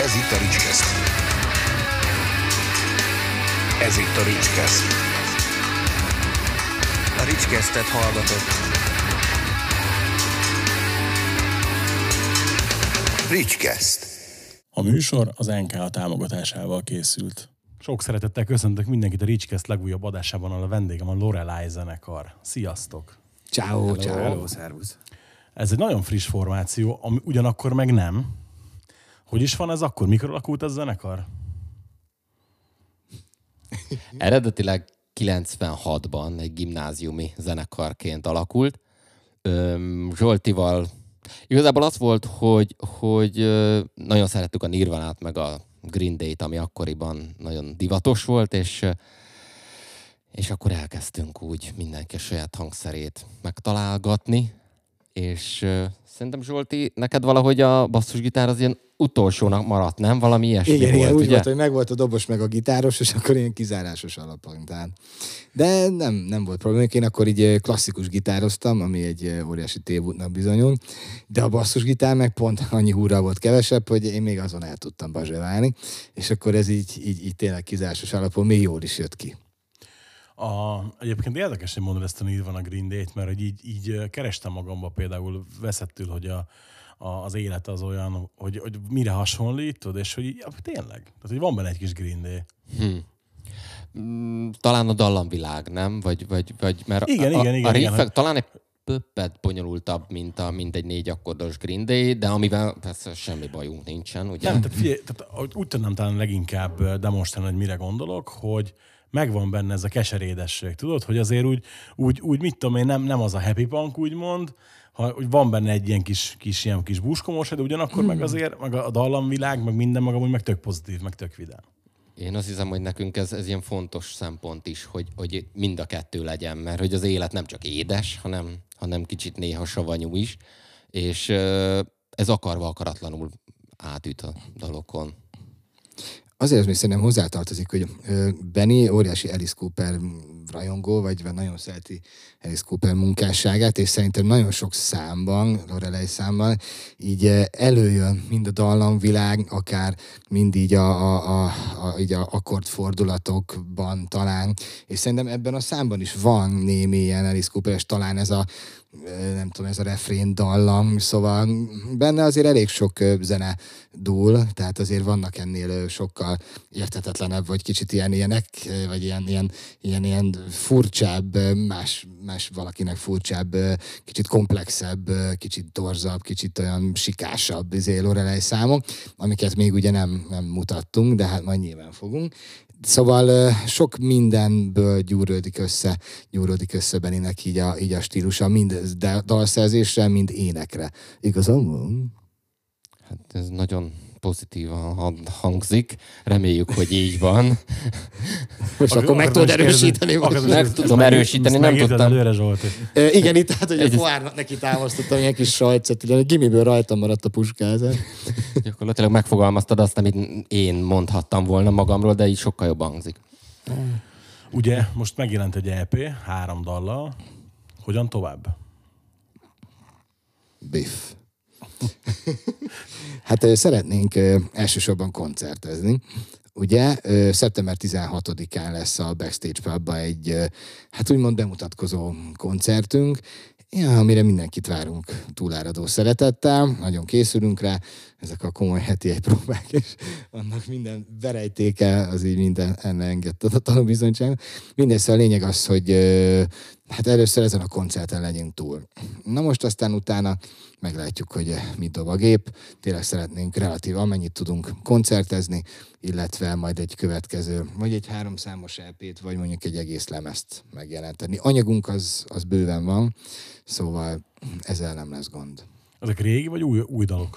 Ez itt a Ricskeszt. Ez itt a Ricskeszt. A Ricskesztet hallgatott. Ricskeszt. A műsor az NKA támogatásával készült. Sok szeretettel köszöntök mindenkit a Ricskeszt legújabb adásában, ahol a vendégem a Lorelai zenekar. Sziasztok! Ciao, ciao. Szervusz. Ez egy nagyon friss formáció, ami ugyanakkor meg nem. Hogy is van ez akkor? Mikor alakult ez a zenekar? Eredetileg 96-ban egy gimnáziumi zenekarként alakult. Öm, Zsoltival igazából az volt, hogy, hogy nagyon szerettük a Nirvanát, meg a Green Day-t, ami akkoriban nagyon divatos volt, és és akkor elkezdtünk úgy mindenki a saját hangszerét megtalálgatni, és uh, szerintem Zsolti, neked valahogy a basszusgitár az ilyen utolsónak maradt, nem? Valami ilyesmi Igen, volt, igen, úgy ugye? volt, hogy megvolt a dobos meg a gitáros, és akkor ilyen kizárásos alapon. Tehát. De nem, nem volt probléma. Én akkor így klasszikus gitároztam, ami egy óriási tévútnak bizonyul, de a basszusgitár meg pont annyi húra volt kevesebb, hogy én még azon el tudtam bazseválni, és akkor ez így, így, így tényleg kizárásos alapon még jól is jött ki. A, egyébként érdekes, hogy mondod ezt a Nirvana Green Day-t, mert hogy így, így kerestem magamba például veszettül, hogy a, a, az élet az olyan, hogy, hogy mire hasonlítod, és hogy ja, tényleg, tehát hogy van benne egy kis Green Day. Mm, talán a dallamvilág, nem? Vagy, vagy, vagy mert Igen, a, igen, a, igen, a igen. riffek talán egy pöppet bonyolultabb, mint, a, mint egy négy akkordos Green Day, de amivel persze semmi bajunk nincsen, ugye? Nem, tehát figyelj, tehát, úgy tudnám talán leginkább demonstrálni, hogy mire gondolok, hogy megvan benne ez a keserédesség, tudod, hogy azért úgy, úgy, úgy mit tudom én, nem, nem az a happy punk úgymond, ha, hogy van benne egy ilyen kis, kis, ilyen kis buskomos, de ugyanakkor meg azért, meg a dallamvilág, meg minden maga, úgy meg tök pozitív, meg tök vidám. Én azt hiszem, hogy nekünk ez, ez ilyen fontos szempont is, hogy, hogy mind a kettő legyen, mert hogy az élet nem csak édes, hanem, hanem kicsit néha savanyú is, és ez akarva akaratlanul átüt a dalokon. Azért még szerintem hozzátartozik, hogy Benny óriási Alice Cooper rajongó, vagy nagyon szereti Alice Cooper munkásságát, és szerintem nagyon sok számban, Lorelei számban, így előjön mind a dallamvilág, akár mind így a, a, a, a, így a akkordfordulatokban talán, és szerintem ebben a számban is van némi ilyen Alice Cooper, és talán ez a nem tudom, ez a refrén dallam, szóval benne azért elég ö, zene dúl, tehát azért vannak ennél sokkal értetetlenebb, vagy kicsit ilyen ilyenek, vagy ilyen, ilyen, ilyen, ilyen furcsább, más, más valakinek furcsább, kicsit komplexebb, kicsit torzabb, kicsit olyan sikásabb izé, Lorelei számok, amiket még ugye nem, nem mutattunk, de hát majd nyilván fogunk. Szóval sok mindenből gyúrődik össze, gyúródik össze Beninek így a, így a stílusa, mind dalszerzésre, mind énekre. Igazam van? Hát ez nagyon pozitívan hang- hangzik. Reméljük, hogy így van. Most akkor meg tudod erősíteni. vagy? Meg tudom erősíteni, nem tudtam. előre, Zsolti. Ö, igen, itt hát, hogy a foárnak neki támasztottam ilyen kis sajcet, ugye a gimiből rajtam maradt a puskázat. Gyakorlatilag megfogalmaztad azt, amit én mondhattam volna magamról, de így sokkal jobban hangzik. Ugye most megjelent egy EP, három dallal. Hogyan tovább? Biff. hát szeretnénk elsősorban koncertezni. Ugye, szeptember 16-án lesz a Backstage Pubba egy, hát úgymond bemutatkozó koncertünk, ja, amire mindenkit várunk túláradó szeretettel, nagyon készülünk rá, ezek a komoly heti egy próbák, és annak minden verejtéke, az így minden enne engedte a tanúbizonyság. Mindegy, szóval a lényeg az, hogy hát először ezen a koncerten legyünk túl. Na most aztán utána meglátjuk, hogy mit dob a gép. Tényleg szeretnénk relatív amennyit tudunk koncertezni, illetve majd egy következő, vagy egy háromszámos EP-t, vagy mondjuk egy egész lemezt megjelenteni. Anyagunk az, az bőven van, szóval ezzel nem lesz gond. Ezek régi vagy új, új dalok?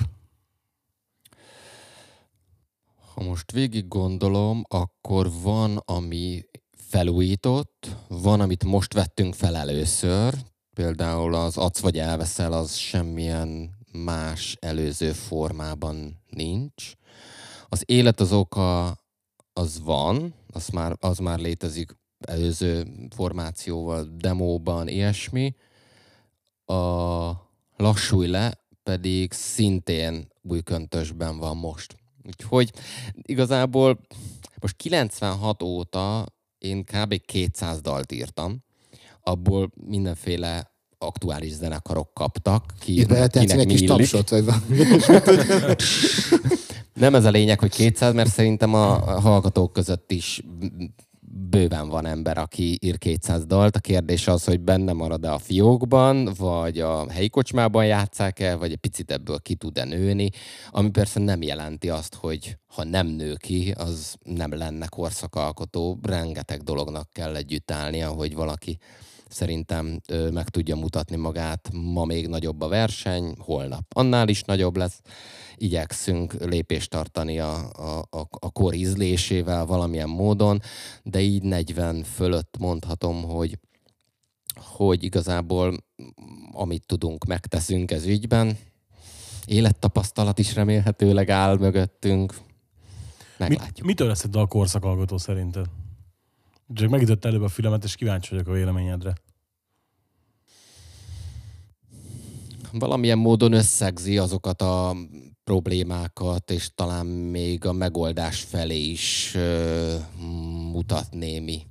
Ha most végig gondolom, akkor van, ami felújított, van, amit most vettünk fel először, például az Adsz vagy elveszel, az semmilyen más előző formában nincs. Az élet az oka, az van, az már, az már létezik előző formációval, demóban, ilyesmi. A lassulj le pedig szintén új köntösben van most. Úgyhogy igazából most 96 óta én kb. 200 dalt írtam, abból mindenféle aktuális zenekarok kaptak. Ki, Itt be kinek egy kis tapsot, vagy Nem ez a lényeg, hogy 200, mert szerintem a hallgatók között is bőven van ember, aki ír 200 dalt. A kérdés az, hogy benne marad-e a fiókban, vagy a helyi kocsmában játszák-e, vagy egy picit ebből ki tud-e nőni, ami persze nem jelenti azt, hogy ha nem nő ki, az nem lenne korszakalkotó. Rengeteg dolognak kell együtt állnia, hogy valaki szerintem meg tudja mutatni magát. Ma még nagyobb a verseny, holnap annál is nagyobb lesz. Igyekszünk lépést tartani a, a, a, a kor ízlésével valamilyen módon, de így 40 fölött mondhatom, hogy hogy igazából amit tudunk, megteszünk ez ügyben. Élettapasztalat is remélhetőleg áll mögöttünk. Meglátjuk. Mit, mitől lesz egy dal korszakalkotó szerinted? Csak megütött előbb a filmet, és kíváncsi vagyok a véleményedre. Valamilyen módon összegzi azokat a problémákat, és talán még a megoldás felé is ö, mutat némi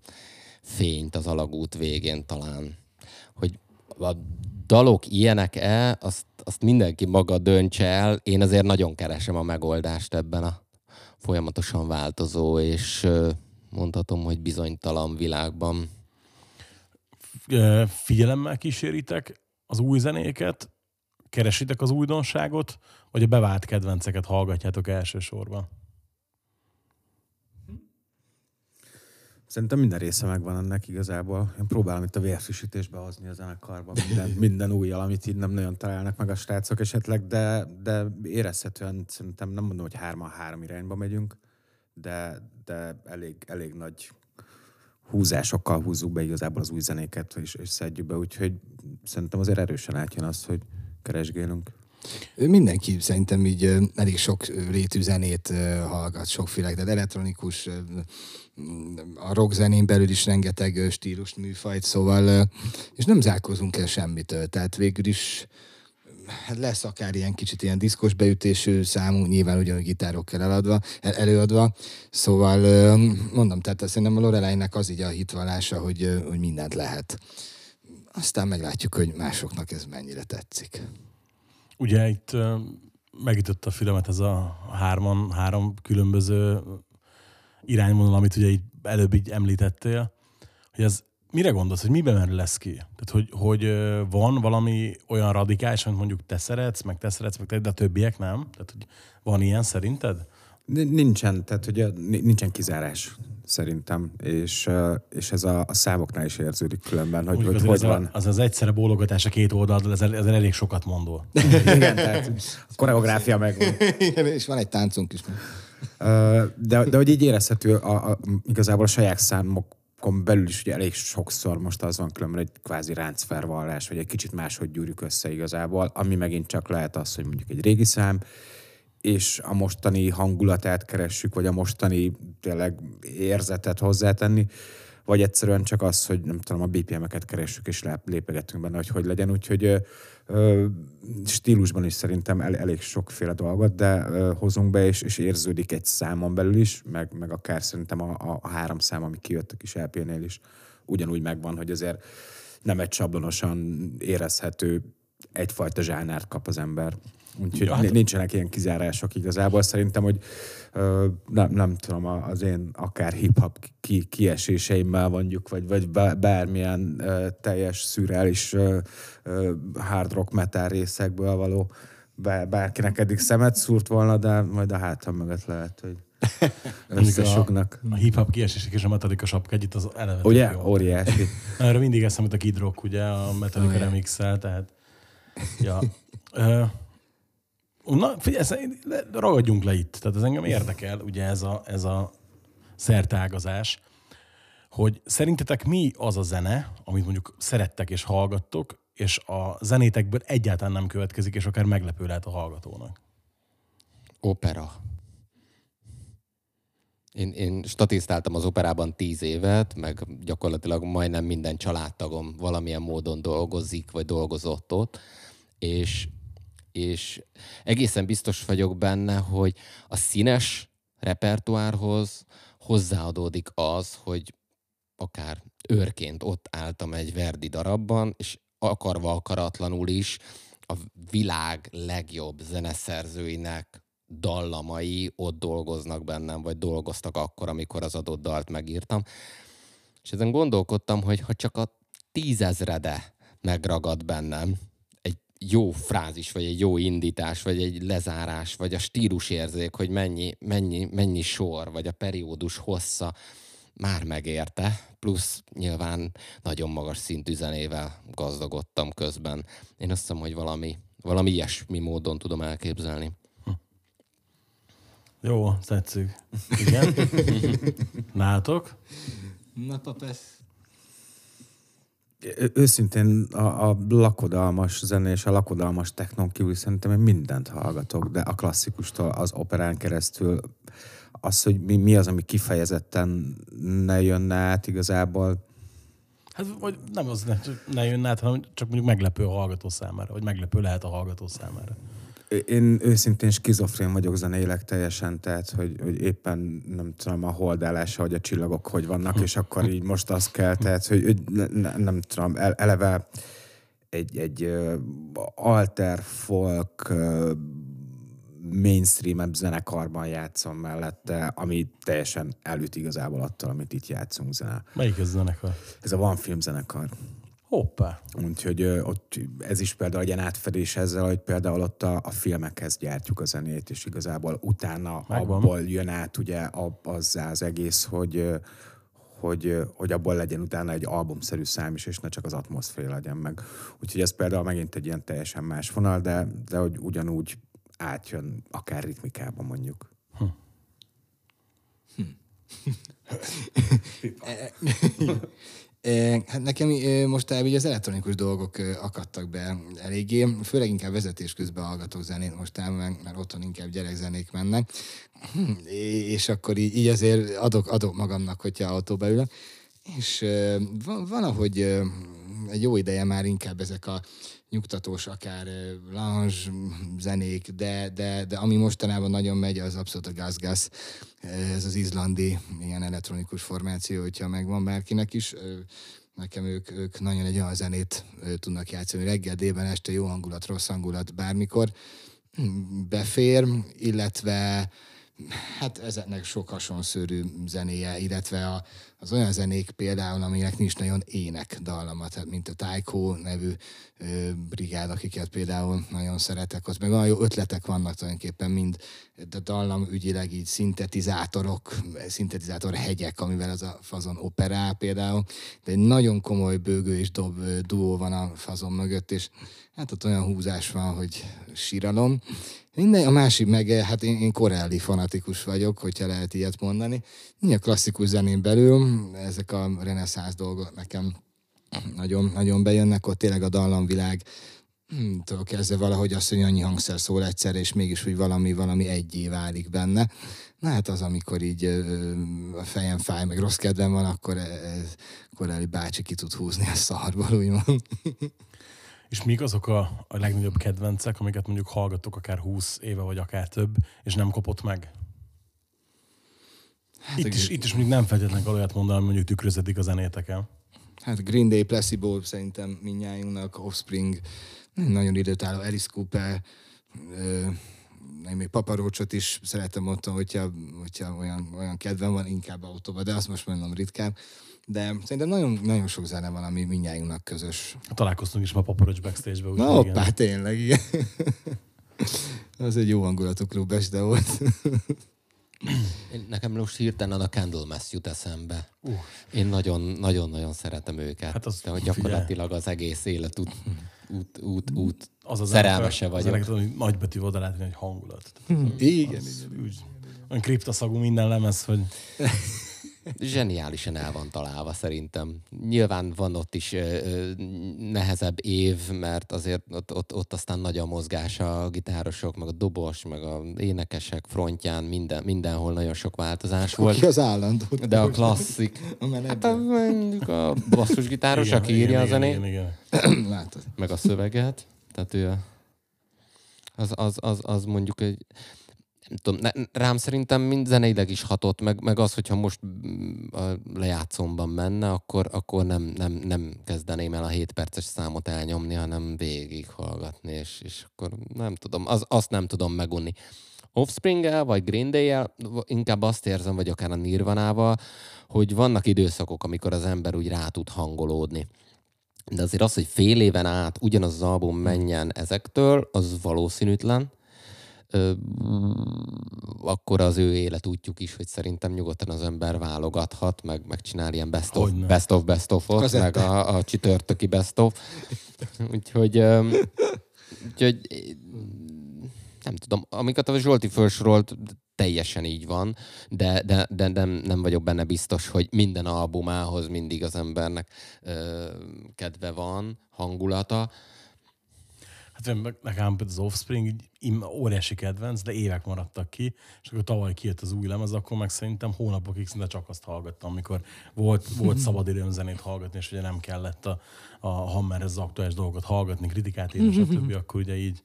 fényt az alagút végén talán. Hogy a dalok ilyenek-e, azt, azt mindenki maga döntse el. Én azért nagyon keresem a megoldást ebben a folyamatosan változó és mondhatom, hogy bizonytalan világban. Figyelemmel kíséritek az új zenéket, keresitek az újdonságot, vagy a bevált kedvenceket hallgatjátok elsősorban? Szerintem minden része megvan ennek igazából. Én próbálom itt a vérfrissítésbe hozni a zenekarban minden, minden újjal, amit így nem nagyon találnak meg a srácok esetleg, de, de érezhetően szerintem nem mondom, hogy hárman három irányba megyünk, de, de elég, elég nagy húzásokkal húzzuk be igazából az új zenéket, és, és szedjük be, úgyhogy szerintem azért erősen átjön az, hogy keresgélünk. Mindenki szerintem így elég sok rétű zenét hallgat, sokféle, de elektronikus, a rock zenén belül is rengeteg stílus műfajt, szóval, és nem zárkozunk el semmitől, tehát végül is hát lesz akár ilyen kicsit ilyen diszkos beütésű számú, nyilván ugyanúgy gitárokkal eladva, el, előadva, szóval mondom, tehát szerintem a Lorelainek az így a hitvallása, hogy, hogy mindent lehet. Aztán meglátjuk, hogy másoknak ez mennyire tetszik. Ugye itt megütött a filmet ez a hárman, három különböző irányvonal, amit ugye így előbb így említettél, hogy ez mire gondolsz, hogy miben merül lesz ki? Tehát, hogy, hogy van valami olyan radikális, amit mondjuk te szeretsz, meg te szeretsz, meg te, de a többiek nem? Tehát, hogy van ilyen szerinted? Nincsen, tehát ugye nincsen kizárás szerintem, és, és ez a, a számoknál is érződik különben, hogy hogy, hogy van. Az az egyszerre bólogatás a két oldalt, ez, ez elég sokat mondó. Igen, tehát a koreográfia megvan. Igen, és van egy táncunk is. De, de hogy így érezhető a, a, igazából a saját számok belül is ugye elég sokszor most az van különben egy kvázi ráncfervallás, vagy egy kicsit máshogy gyúrjuk össze igazából, ami megint csak lehet az, hogy mondjuk egy régi szám, és a mostani hangulatát keressük, vagy a mostani tényleg érzetet hozzátenni, vagy egyszerűen csak az, hogy nem tudom, a BPM-eket keressük, és lépegetünk benne, hogy hogy legyen. Úgyhogy ö, stílusban is szerintem el, elég sokféle dolgot, de ö, hozunk be, és, és érződik egy számon belül is, meg, meg akár szerintem a, a, a három szám, ami kijött a kis LP-nél is ugyanúgy megvan, hogy azért nem egy sablonosan érezhető egyfajta zsánárt kap az ember. Úgyhogy ja, nincsenek ilyen kizárások igazából. Szerintem, hogy ö, nem, nem tudom, az én akár hip-hop ki, kieséseimmel mondjuk, vagy, vagy bármilyen ö, teljes szürreális hard rock metal részekből való bárkinek eddig szemet szúrt volna, de majd a hátam mögött lehet, hogy összesugnak. A, a hip-hop kiesések és a Metallica sapka az eleve. Ugye? Óriási. Erre mindig eszembe a Kid Rock, ugye, a Metallica remix-el, tehát ja. Na, figyelj, ragadjunk le itt. Tehát ez engem érdekel, ugye ez a, ez a szertágazás, hogy szerintetek mi az a zene, amit mondjuk szerettek és hallgattok, és a zenétekből egyáltalán nem következik, és akár meglepő lehet a hallgatónak? Opera. Én, én statisztáltam az operában tíz évet, meg gyakorlatilag majdnem minden családtagom valamilyen módon dolgozik, vagy dolgozott ott, és és egészen biztos vagyok benne, hogy a színes repertoárhoz hozzáadódik az, hogy akár őrként ott álltam egy Verdi darabban, és akarva akaratlanul is a világ legjobb zeneszerzőinek dallamai ott dolgoznak bennem, vagy dolgoztak akkor, amikor az adott dalt megírtam. És ezen gondolkodtam, hogy ha csak a tízezrede megragad bennem, egy jó frázis, vagy egy jó indítás, vagy egy lezárás, vagy a stílusérzék, hogy mennyi, mennyi, mennyi sor, vagy a periódus hossza, már megérte, plusz nyilván nagyon magas szintű zenével gazdagodtam közben. Én azt hiszem, hogy valami, valami ilyesmi módon tudom elképzelni. Jó, tetszik. Igen. Nátok? Na, papesz. Őszintén a, a lakodalmas zene és a lakodalmas technon kívül szerintem én mindent hallgatok, de a klasszikustól az operán keresztül az, hogy mi, mi az, ami kifejezetten ne jönne át igazából, Hát, vagy nem az ne, ne jönne át, hanem csak mondjuk meglepő a hallgató számára, vagy meglepő lehet a hallgató számára. Én őszintén skizofrén vagyok zeneileg teljesen, tehát hogy, hogy éppen nem tudom a holdállása, hogy a csillagok hogy vannak, és akkor így most az kell, tehát hogy, hogy ne, ne, nem tudom, el- eleve egy, egy alter folk mainstream zenekarban játszom mellette, ami teljesen elüt igazából attól, amit itt játszunk zene. Melyik ez a zenekar? Ez a Van Film zenekar. Hoppá. Úgyhogy ö, ott ez is például egy ilyen átfedés ezzel, hogy például ott a, a filmekhez gyártjuk a zenét, és igazából utána Megvan. abból jön át ugye a- azzá az egész, hogy hogy, hogy abból legyen utána egy albumszerű szám is, és ne csak az atmoszféra legyen meg. Úgyhogy ez például megint egy ilyen teljesen más vonal, de, de hogy ugyanúgy átjön akár ritmikában mondjuk. Eh, Hát nekem mostanában így az elektronikus dolgok akadtak be eléggé, főleg inkább vezetés közben hallgatok zenét mostában, mert, mert otthon inkább gyerekzenék mennek, Hm, és akkor így, így azért adok, adok magamnak, hogyha autóba ülök. És van, van, ahogy egy jó ideje már inkább ezek a nyugtatós, akár lounge zenék, de, de, de ami mostanában nagyon megy, az abszolút a Gas ez az izlandi ilyen elektronikus formáció, hogyha megvan bárkinek is. Nekem ők, ők nagyon egy olyan zenét tudnak játszani, reggel, délben, este jó hangulat, rossz hangulat, bármikor befér, illetve hát ezeknek sok hasonszörű zenéje, illetve a, az olyan zenék például, aminek nincs nagyon ének dallama, tehát mint a Taiko nevű ö, brigád, akiket például nagyon szeretek, ott meg olyan jó ötletek vannak tulajdonképpen, mind de dallam ügyileg így szintetizátorok, szintetizátor hegyek, amivel az a fazon operál például, de egy nagyon komoly bőgő és dob duó van a fazon mögött, és hát ott olyan húzás van, hogy síralom. Minden, a másik meg, hát én, én Corelli fanatikus vagyok, hogyha lehet ilyet mondani. Minden klasszikus zenén belül, ezek a reneszánsz dolgok nekem nagyon, nagyon bejönnek, ott tényleg a dallamvilág hm, től kezdve valahogy azt, hogy annyi hangszer szól egyszer, és mégis úgy valami, valami egyé válik benne. Na hát az, amikor így ö, a fejem fáj, meg rossz kedvem van, akkor ez, Corelli bácsi ki tud húzni a szarból, úgymond. És mik azok a, a legnagyobb kedvencek, amiket mondjuk hallgatok akár 20 éve, vagy akár több, és nem kopott meg? Hát, itt, is, itt is mondjuk nem feltétlenül kell olyat mondani, hogy mondjuk tükröződik a zenéteken. Hát Green Day, Placebo szerintem minnyájunknak, Offspring, nagyon időtálló, Alice Cooper, én még paparócsot is szeretem ott, hogyha, hogyha olyan, olyan kedvem van, inkább autóba, de azt most mondom ritkán. De szerintem nagyon, nagyon sok zene van, ami minnyájunknak közös. Találkoztunk is ma Paporocs backstage-be. Na, igen. hoppá, tényleg, igen. Az egy jó hangulatú klub este volt. Nekem most hirtelen a Candlemass jut eszembe. Uh. Én nagyon-nagyon-nagyon szeretem őket. Hát az- de hogy gyakorlatilag az egész élet út, út, út, út az a szerelmese zenekar- vagyok. Az hogy nagybetű oda írni, hogy hangulat. Igen, Az úgy, olyan kriptaszagú minden lemez, hogy Zseniálisan el van találva szerintem. Nyilván van ott is ö, nehezebb év, mert azért ott, ott, ott aztán nagy a mozgás a gitárosok, meg a dobos, meg a énekesek frontján, minden, mindenhol nagyon sok változás Ki volt. az állandó? De a klasszik, A hát a, mondjuk a basszusgitáros, igen, aki írja igen, a zenét, Igen, igen, igen. Látod. meg a szöveget. Tehát ő a... Az, az, az, az mondjuk egy, tudom, ne, rám szerintem mind zeneileg is hatott, meg, meg az, hogyha most mm, a lejátszomban menne, akkor, akkor nem, nem, nem kezdeném el a 7 perces számot elnyomni, hanem végig hallgatni, és, és akkor nem tudom, az, azt nem tudom megunni. offspring vagy Green day inkább azt érzem, vagy akár a Nirvanával, hogy vannak időszakok, amikor az ember úgy rá tud hangolódni. De azért az, hogy fél éven át ugyanaz az album menjen ezektől, az valószínűtlen ö, akkor az ő életútjuk is, hogy szerintem nyugodtan az ember válogathat, meg megcsinál ilyen best of, Hogyne. best of, best Azért. meg a, a csütörtöki best of. úgyhogy, ö, úgyhogy nem tudom, amiket a Zsolti felsorolt, teljesen így van, de, de, de nem, nem vagyok benne biztos, hogy minden albumához mindig az embernek ö, kedve van, hangulata. Hát nekem például az Offspring óriási kedvenc, de évek maradtak ki, és akkor tavaly kijött az új lemez, akkor meg szerintem hónapokig szinte csak azt hallgattam, amikor volt, volt szabad időm zenét hallgatni, és ugye nem kellett a, a Hammerhez az aktuális dolgokat hallgatni, kritikát írni, stb., akkor ugye így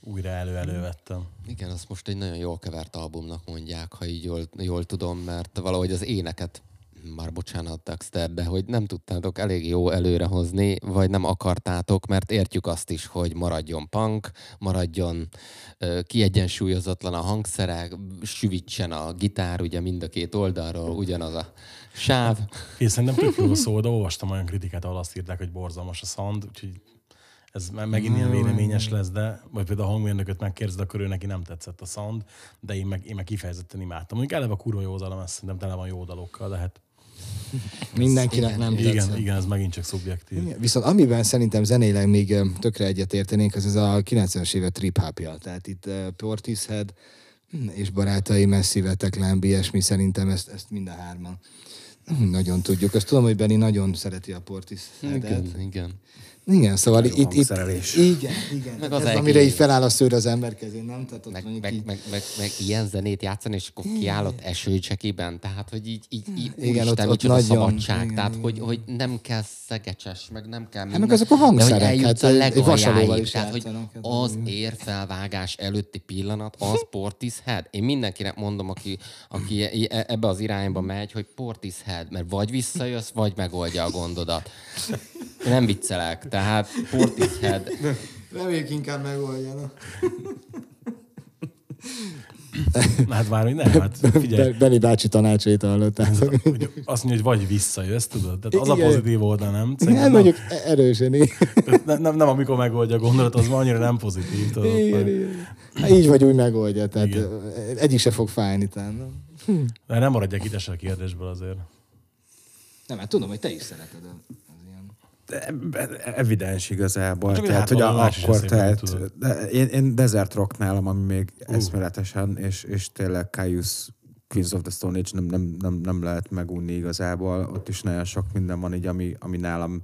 újra elő-elő vettem. Igen, azt most egy nagyon jól kevert albumnak mondják, ha így jól, jól tudom, mert valahogy az éneket, már bocsánat, Dexter, de hogy nem tudtátok elég jó előrehozni, vagy nem akartátok, mert értjük azt is, hogy maradjon punk, maradjon ö, kiegyensúlyozatlan a hangszerek, süvítsen a gitár, ugye mind a két oldalról ugyanaz a sáv. Én szerintem tök jó szó, de olvastam olyan kritikát, ahol azt írták, hogy borzalmas a sound, úgyhogy ez me- megint ilyen véleményes lesz, de vagy például a hangmérnököt megkérdezed, akkor ő neki nem tetszett a sound, de én meg, én meg kifejezetten imádtam. Mondjuk eleve kurva jó dalom, ez szerintem tele van jó dalokkal, de hát Mindenkinek nem igen, tetszett. igen, ez megint csak szubjektív. Igen, Viszont amiben szerintem zenéleg még tökre egyet értenénk, az ez a 90-es évek trip hopja. Tehát itt uh, Portishead hm, és barátai Attack, Lamb, ilyesmi, szerintem ezt, ezt mind a hárman nagyon tudjuk. Azt tudom, hogy Benni nagyon szereti a Portisheadet. Igen, igen. Igen, szóval Jó itt, itt, igen, igen. Meg Ez az amire egész. így feláll a szőr az ember kezén, nem? Tehát ott Meg, mondjuk meg, így, meg, meg, meg, ilyen zenét játszani, és akkor kiállott esőcsekiben, tehát hogy így, így, így Igen, ott- ott nagyon- szabadság, igen, tehát igen, hogy, hogy nem kell szegecses, meg nem kell minden. meg azok a de hogy hangszerek, eljutsz hát a legaljáig, tehát hogy hát az érfelvágás előtti pillanat, az Portishead. Én mindenkinek mondom, aki, aki e- ebbe az irányba megy, hogy Portishead, mert vagy visszajössz, vagy megoldja a gondodat. Nem viccelek, tehát Portishead Reméljük inkább megoldjanak. Na, hát már, hogy nem, hát figyelj, Be- Benni bácsi tanácsait hallottátok. azt mondja, hogy vagy visszajössz, tudod? Tehát az a Igen. pozitív oldal, nem? Nem, Szerintem mondjuk erősen. igen. nem, nem, nem, nem, amikor megoldja a gondolat, az már annyira nem pozitív, tudod? Igen, igen. Hát így vagy úgy megoldja, tehát Igen. Egyik se fog fájni nem? De nem maradjak itt a kérdésből azért. Nem, hát tudom, hogy te is szereted. E- Evidens igazából. Csak tehát, hát hogy akkor, tehát, de én, én Desert Rock nálam, ami még uh. eszméletesen, és, és tényleg Caius Queens of the Stone Age nem, nem, nem, nem lehet megunni igazából. Ott is nagyon sok minden van így, ami, ami nálam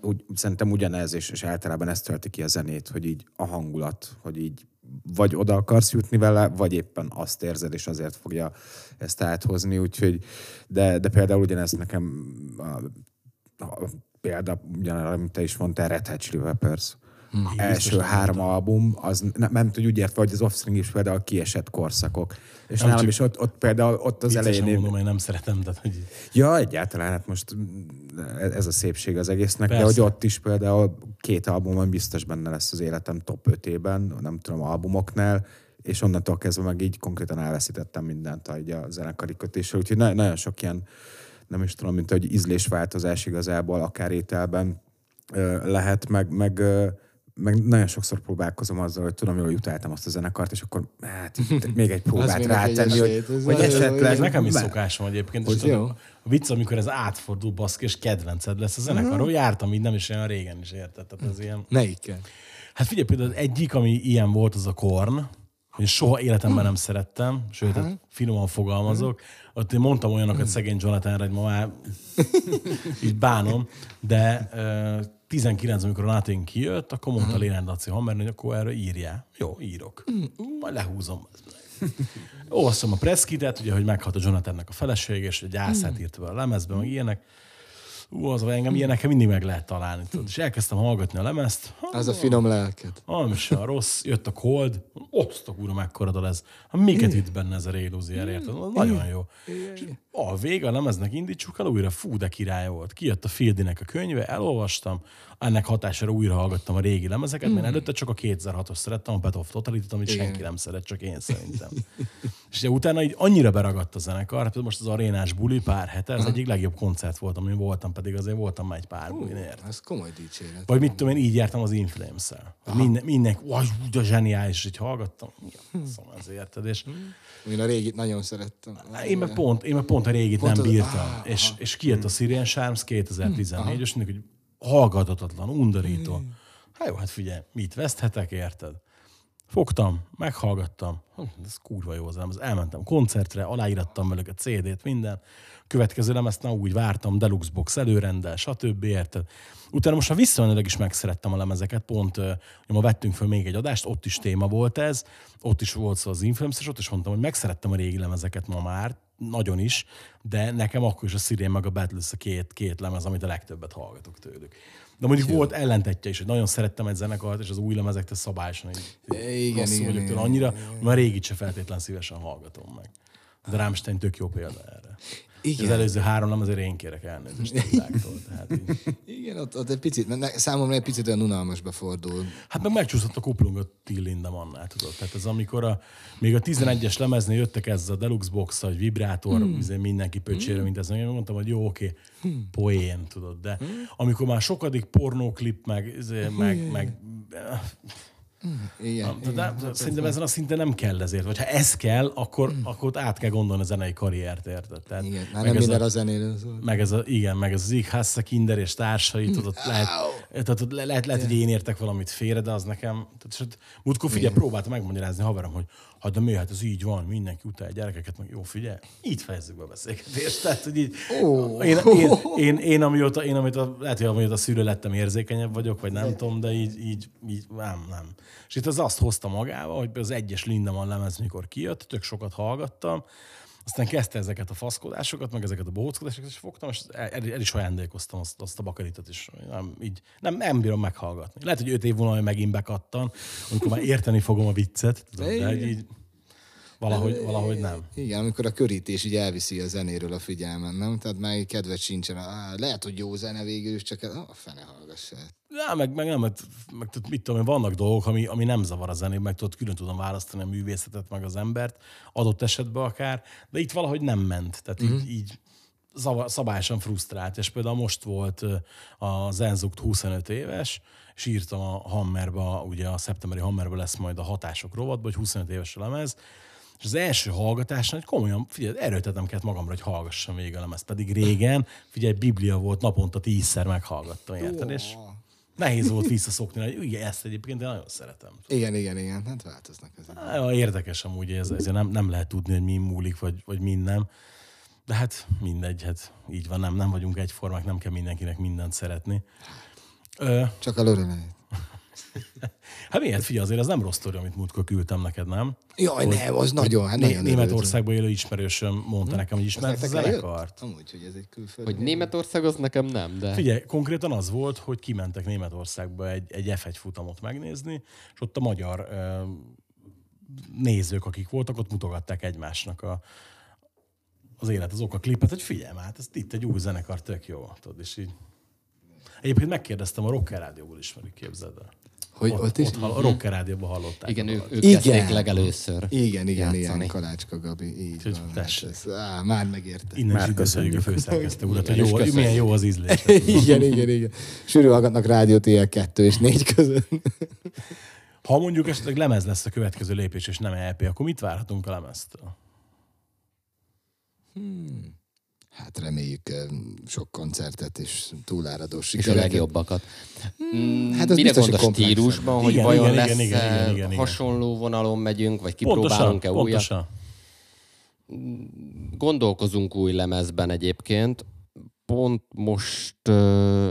úgy, szerintem ugyanez, és, és általában ezt tölti ki a zenét, hogy így a hangulat, hogy így vagy oda akarsz jutni vele, vagy éppen azt érzed, és azért fogja ezt áthozni, úgyhogy, de, de például ugyanezt nekem a, a példa, ugyanarra, amit te is mondtál, Red Hot Chili Peppers. Hmm. Első három album, az nem, nem tudjuk úgy értve, hogy az Offspring is például kiesett korszakok. És Nem, nálam is ott, ott például ott az elején... mondom, én nem szeretem, tehát hogy Ja, egyáltalán, hát most mm, ez a szépség az egésznek, Persze. De hogy ott is például két albumon biztos benne lesz az életem top 5-ében, nem tudom, albumoknál, és onnantól kezdve meg így konkrétan elveszítettem mindent így a zenekari kötésről, úgyhogy na- nagyon sok ilyen, nem is tudom, mint hogy ízlésváltozás igazából, akár ételben lehet, meg, meg, meg nagyon sokszor próbálkozom azzal, hogy tudom, jól utáltam azt a zenekart, és akkor hát, még egy próbát rátenni, hogy, hogy jó, esetleg... ez nekem is szokásom egyébként. Hogy és jó. a, a vicc, amikor ez átfordul, baszki, és kedvenced lesz a zenekarról. Jártam így nem is olyan régen is, érted? Tehát ez ilyen... Melyikkel? Hát figyelj, például az egyik, ami ilyen volt, az a Korn, hogy soha életemben nem szerettem, sőt, hát finoman fogalmazok. Ott én mondtam olyanokat szegény Jonathanre, hogy ma már így bánom, de uh, 19, amikor a Nothing kijött, akkor mondta Lénán Daci Hammer, hogy akkor erről írjál. Jó, írok. Majd lehúzom. Olvasztom a presskitet, ugye, hogy meghalt a Jonathannek a feleség, és egy gyászát írt be a lemezbe, meg ilyenek. Ú, az vagy engem ilyenekkel mindig meg lehet találni. Tudod. És elkezdtem hallgatni a lemezt. Ha, Az a finom lelket. ami se a rossz, jött a cold, osztok úr, mekkora dal ez. Ha miket vitt benne ez a Ray Luzier, érted? Nagyon jó. És a vége a lemeznek indítsuk el újra, fú, de király volt. Kijött a Fieldinek a könyve, elolvastam, ennek hatására újra hallgattam a régi lemezeket, mert előtte csak a 2006-os szerettem, a Pet of Totality-t, amit Igen. senki nem szeret, csak én szerintem. És ugye utána így annyira beragadt a zenekar, például most az arénás buli pár hete, ez egyik legjobb koncert volt, amin voltam, pedig azért voltam már egy pár bulin, érted? Ez komoly dicséret. Vagy mit tudom én, így jártam az Inflames-szel. Minden, mindenki, a zseniális, hogy hallgattam. Ja, szóval ez érted, és Én a régit nagyon szerettem. én meg pont, én meg pont a régit Pont nem az- bírtam. á, és, aha. és kijött a Syrian Charms 2014, és hogy hallgathatatlan, undorító. Hát jó, hát figyelj, mit veszthetek, érted? Fogtam, meghallgattam, Hm, ez kurva jó az az elmentem koncertre, aláírattam velük a CD-t, minden. Következő lemezt, na úgy vártam, Deluxe Box előrendel, stb. érted? Utána most már visszamenőleg is megszerettem a lemezeket, pont ma vettünk föl még egy adást, ott is téma volt ez, ott is volt szó az és ott is mondtam, hogy megszerettem a régi lemezeket ma már, nagyon is, de nekem akkor is a Sirén meg a Battles a két, két lemez, amit a legtöbbet hallgatok tőlük. De mondjuk volt ellentetje is, hogy nagyon szerettem egy zenekart, és az új lemezektől szabályosan így Igen, igen, vagyok igen, tőle annyira, hogy már régit se feltétlen szívesen hallgatom meg. De Rammstein tök jó példa erre. Igen. Az előző három nem azért én kérek elnézést világtól. Tehát így. Igen, ott, ott egy picit, ne, számomra egy picit olyan unalmasba fordul. Hát meg megcsúszott a kuplung a Till Lindemannál, tudod. Tehát ez amikor a, még a 11-es lemeznél jöttek ez a deluxe box vagy vibrátor, hmm. mindenki pöcsére, mint ez. Én mondtam, hogy jó, oké, poén, tudod. De amikor már sokadik pornóklip, meg, izé, meg, meg Igen. de, de, de szerintem ezen a szinten nem kell ezért. Vagy ha ez kell, akkor, akkor ott át kell gondolni a zenei karriert, érted? Tehát, Igen, már meg nem ez minden a, a zenéről szól. meg ez a, igen, meg ez az Ig Kinder és társai, tudod, lehet, tehát ott le- lehet, lehet, hogy én értek valamit félre, de az nekem, tehát, múltkor figyelj, próbáltam megmagyarázni haverom, hogy hát de mi, hát ez így van, mindenki utálja a gyerekeket, meg jó, figyelj, így fejezzük be a beszélgetést. Tehát, hogy így, Ó. én, én, én, én, amióta, én amióta, lehet, hogy amióta szülő lettem, érzékenyebb vagyok, vagy nem tudom, de így, így, így nem, nem. És itt az azt hozta magával, hogy az egyes Lindemann lemez, mikor kijött, tök sokat hallgattam, aztán kezdte ezeket a faszkodásokat, meg ezeket a bohóckodásokat, és fogtam, és el, el is ajándékoztam azt, azt a bakaritot is. Nem, így, nem, nem bírom meghallgatni. Lehet, hogy öt év múlva megint bekattan, amikor már érteni fogom a viccet, tudod, de így valahogy, valahogy nem. Igen, amikor a körítés így elviszi a zenéről a figyelmen, nem? Tehát már így kedved sincsen. Lehet, hogy jó zene végül is, csak a fene hallgass el. Ja, meg, meg nem, meg, meg tudod, mit tudom vannak dolgok, ami, ami nem zavar a zenét, meg tudod, külön tudom választani a művészetet, meg az embert, adott esetben akár, de itt valahogy nem ment. Tehát uh-huh. így, így zavar, szabályosan frusztrált, és például most volt a Zenzukt 25 éves, és írtam a Hammerba, ugye a szeptemberi Hammerba lesz majd a hatások rovatba, hogy 25 éves a lemez, és az első hallgatásnál, hogy komolyan, figyelj, erőltetem kellett magamra, hogy hallgassam végig a lemezt. Pedig régen, figyelj, Biblia volt, naponta tízszer meghallgattam, érted? És nehéz volt visszaszokni, hogy igen, ezt egyébként én nagyon szeretem. Igen, igen, igen. Hát változnak ezek. Á, jó, Érdekes amúgy, ez, ezért nem, nem lehet tudni, hogy mi múlik, vagy, vagy min nem. De hát mindegy, hát így van, nem, nem vagyunk egyformák, nem kell mindenkinek mindent szeretni. Ö, Csak a Lorelei. hát miért, figyelj, azért ez nem rossz sztori, amit múltkor küldtem neked, nem? Jaj, nem, az nagyon, hát nagyon Németországban élő ismerősöm mondta nekem, hogy ismert zenekart. Amúgy, hogy ez egy külföldi. Hogy Németország az nekem nem, de... Figyelj, konkrétan az volt, hogy kimentek Németországba egy, egy F1 futamot megnézni, és ott a magyar nézők, akik voltak, ott mutogatták egymásnak a, az élet, az oka klipet, hogy figyelj már, hát ez itt egy új zenekar, tök jó. Tudod, és így. Egyébként megkérdeztem, a Rocker Rádióból ismerik, képzeld el. Hogy ott is? Ott, hall, a Rocker Rádióban hallották. Igen, ők, ők Igen. kezdték legelőször. Igen, igen, igen, játszani. Kalácska Gabi, így Úgyhogy van. Hát tessék. ez, á, már megérte. Innen is Már üdvözöljük a köszönjük. főszerkesztő urat, hogy Igen, jó, köszönjük. milyen jó az ízlés. igen, igen, igen. Sűrű hallgatnak rádiót ilyen kettő és négy között. Ha mondjuk esetleg lemez lesz a következő lépés, és nem EP, akkor mit várhatunk a lemeztől? Hát reméljük eh, sok koncertet és túláradó És a sikereket. legjobbakat. Mm, Hát az Mire biztos, hogy stílusban, hogy Igen, vajon igen, lesz igen, igen, igen, hasonló vonalon megyünk, vagy Pontosan, kipróbálunk-e újat? pontosan. Gondolkozunk új lemezben egyébként. Pont most, ö,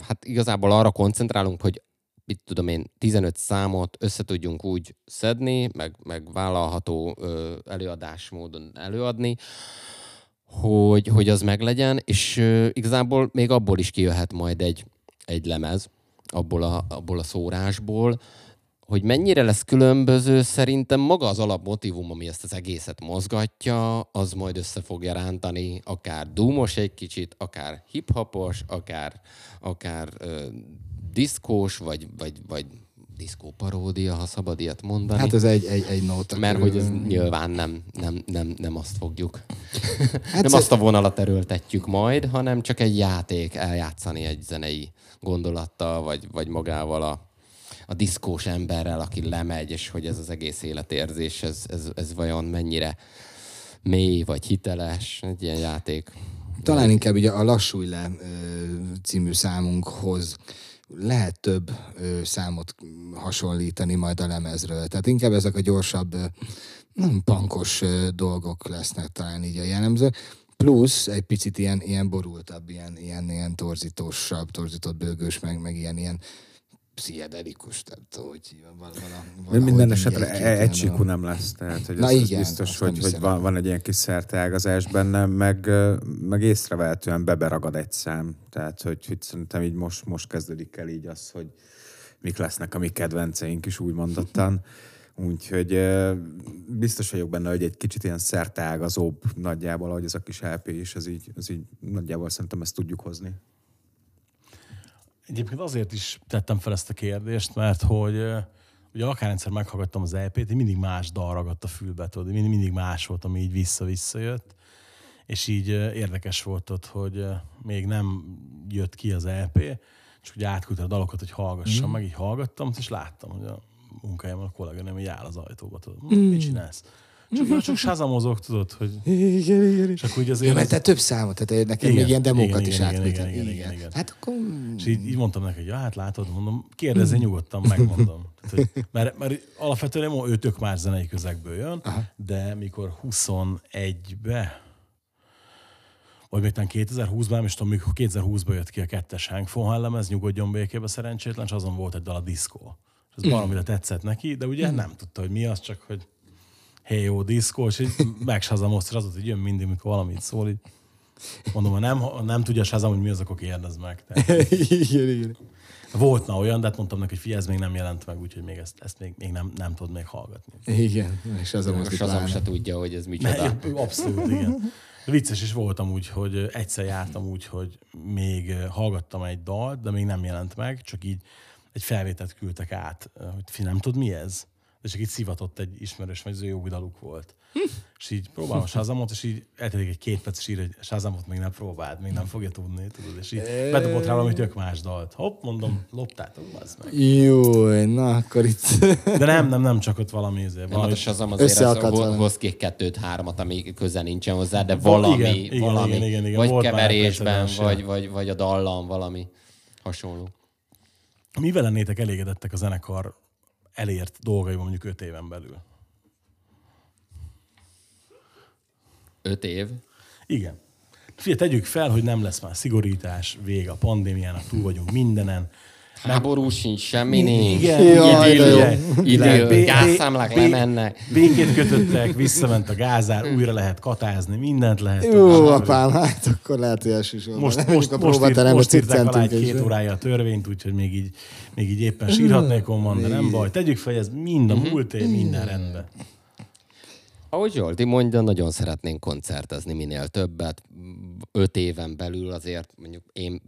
hát igazából arra koncentrálunk, hogy mit tudom én, 15 számot össze tudjunk úgy szedni, meg, meg vállalható ö, előadásmódon előadni, hogy, hogy az meglegyen, és uh, igazából még abból is kijöhet majd egy, egy lemez, abból a, abból a szórásból, hogy mennyire lesz különböző, szerintem maga az alapmotívum, ami ezt az egészet mozgatja, az majd össze fogja rántani, akár dúmos egy kicsit, akár hiphopos, akár, akár uh, diszkós, vagy, vagy, vagy diszkó paródia, ha szabad ilyet mondani. Hát ez egy, egy, egy nóta. Mert hogy ez nyilván nem, nem, nem, nem azt fogjuk. Hát nem azt a vonalat erőltetjük majd, hanem csak egy játék, eljátszani egy zenei gondolattal, vagy, vagy magával a, a diszkós emberrel, aki lemegy, és hogy ez az egész életérzés, ez, ez, ez vajon mennyire mély, vagy hiteles, egy ilyen játék. Talán inkább ugye a Lassulj le című számunkhoz lehet több ö, számot hasonlítani majd a lemezről. Tehát inkább ezek a gyorsabb, nem pankos ö, dolgok lesznek talán így a jellemző. Plusz egy picit ilyen, ilyen borultabb, ilyen, ilyen, ilyen torzítósabb, torzított bőgős, meg, meg ilyen, ilyen pszichedelikus, tehát hogy vala, vala, valahogy Minden esetre egy, a- nem lesz, tehát hogy Na ez igen, biztos, azt nem hogy, hogy van, van egy ilyen kis szerteágazás benne, meg, meg észrevehetően beberagad egy szám. Tehát, hogy, hogy szerintem így most, most kezdődik el így az, hogy mik lesznek a mi kedvenceink is úgy mondottan. Úgyhogy biztos vagyok benne, hogy egy kicsit ilyen szerteágazóbb nagyjából, ahogy ez a kis LP is, ez így, ez így nagyjából szerintem ezt tudjuk hozni. Egyébként azért is tettem fel ezt a kérdést, mert hogy ugye akárrendszer meghallgattam az EP-t, mindig más dal ragadt a fülbe, tudod, mindig, mindig más volt, ami így vissza-vissza jött, és így érdekes volt ott, hogy még nem jött ki az EP, csak ugye átküldte a dalokat, hogy hallgassam, Mhm. meg így hallgattam, és láttam, hogy a munkájában a kolléganőm így áll az ajtóba, tudod, hm, mit csinálsz? Csak, csak sázamozok, tudod, hogy Igen, igen, igen. csak úgy Ja, azért... mert az- te több számot, tehát nekem Igen, még ilyen demókat igen, is átküldtem. igen, igen, igen, igen. Hát akkor... És így, így mondtam neki, hogy ja, hát látod, mondom, kérdezzél nyugodtan, megmondom. Tehát, hogy, mert, mert alapvetően nem, ő tök más zenei közegből jön, Aha. de mikor 21-be, vagy még talán 2020-ban, nem is tudom, mikor 2020-ban jött ki a kettes Hank Von lemez, nyugodjon békébe szerencsétlen, és azon volt egy dal a diszkó. És ez valamire tetszett neki, de ugye nem tudta, hogy mi az, csak hogy hey, jó diszkó, és így megsazamozta, az volt, hogy jön mindig, mikor valamit szól, így mondom, ha nem, ha nem tudja Shazam, hogy mi az, akkor kérdezd meg. Tehát, igen, igen. volt na olyan, de hát mondtam neki, hogy figyelj, ez még nem jelent meg, úgyhogy még ezt, ezt még, még nem, nem tudod még hallgatni. Igen, és az a Most pláne. se tudja, hogy ez micsoda. Ne, abszolút, igen. Vicces is voltam úgy, hogy egyszer jártam úgy, hogy még hallgattam egy dalt, de még nem jelent meg, csak így egy felvételt küldtek át, hogy fi, nem tudod mi ez? De csak így szivatott egy ismerős, vagy az ő jó daluk volt. És így próbálom a Shazamot, és így eltelik egy két perc, és ír, hogy Shazamot még nem próbáld, még nem fogja tudni, tudod, és így bedobott rá valami tök más dalt. Hopp, mondom, loptátok, az meg. Jó, na akkor itt... De nem, nem, nem csak ott valami, ezért, Nem, valami hát a Shazam azért az, valami. hoz ki kettőt, háromat, ami köze nincsen hozzá, de Val- valami, igen, igen, valami igen, igen, igen. vagy Volt keverésben, vagy, vagy, vagy a dallam, valami hasonló. Mivel lennétek elégedettek a zenekar elért dolgaival mondjuk öt éven belül? Öt év. Igen. Figyelj, tegyük fel, hogy nem lesz már szigorítás, vége a pandémiának, túl vagyunk mindenen. Háború sincs, semmi nincs. Igen, Jaj. Idő, Bé- gázszámlák lemennek. Békét kötöttek, visszament a gázár, újra lehet katázni, mindent lehet. Jó, apám, hát akkor lehet, hogy elsősorban. Most, most, a most, írt, most írták alá egy két órája a törvényt, úgyhogy még így, még így éppen sírhatnékon van, de nem baj. Tegyük fel, ez mind a múlt év, minden rendben. Ahogy Zsolti mondja, nagyon szeretnénk koncertezni minél többet. Öt éven belül azért mondjuk én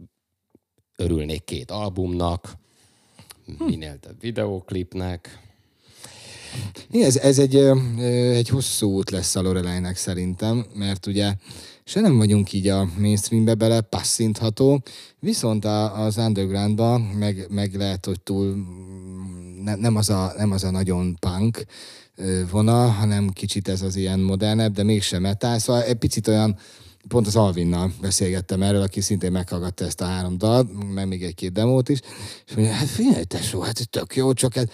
örülnék két albumnak, minél több videóklipnek. Igen, ez, ez egy, egy hosszú út lesz a Lorelainek szerintem, mert ugye se nem vagyunk így a mainstreambe bele passzintható, viszont a, az undergroundba meg, meg lehet, hogy túl ne, nem, az a, nem az a nagyon punk vonal, hanem kicsit ez az ilyen modernebb, de mégsem metal, szóval egy picit olyan pont az Alvinnal beszélgettem erről, aki szintén meghallgatta ezt a három dalt, meg még egy-két demót is, és mondja, hát figyelj, tesó, hát tök jó, csak hát,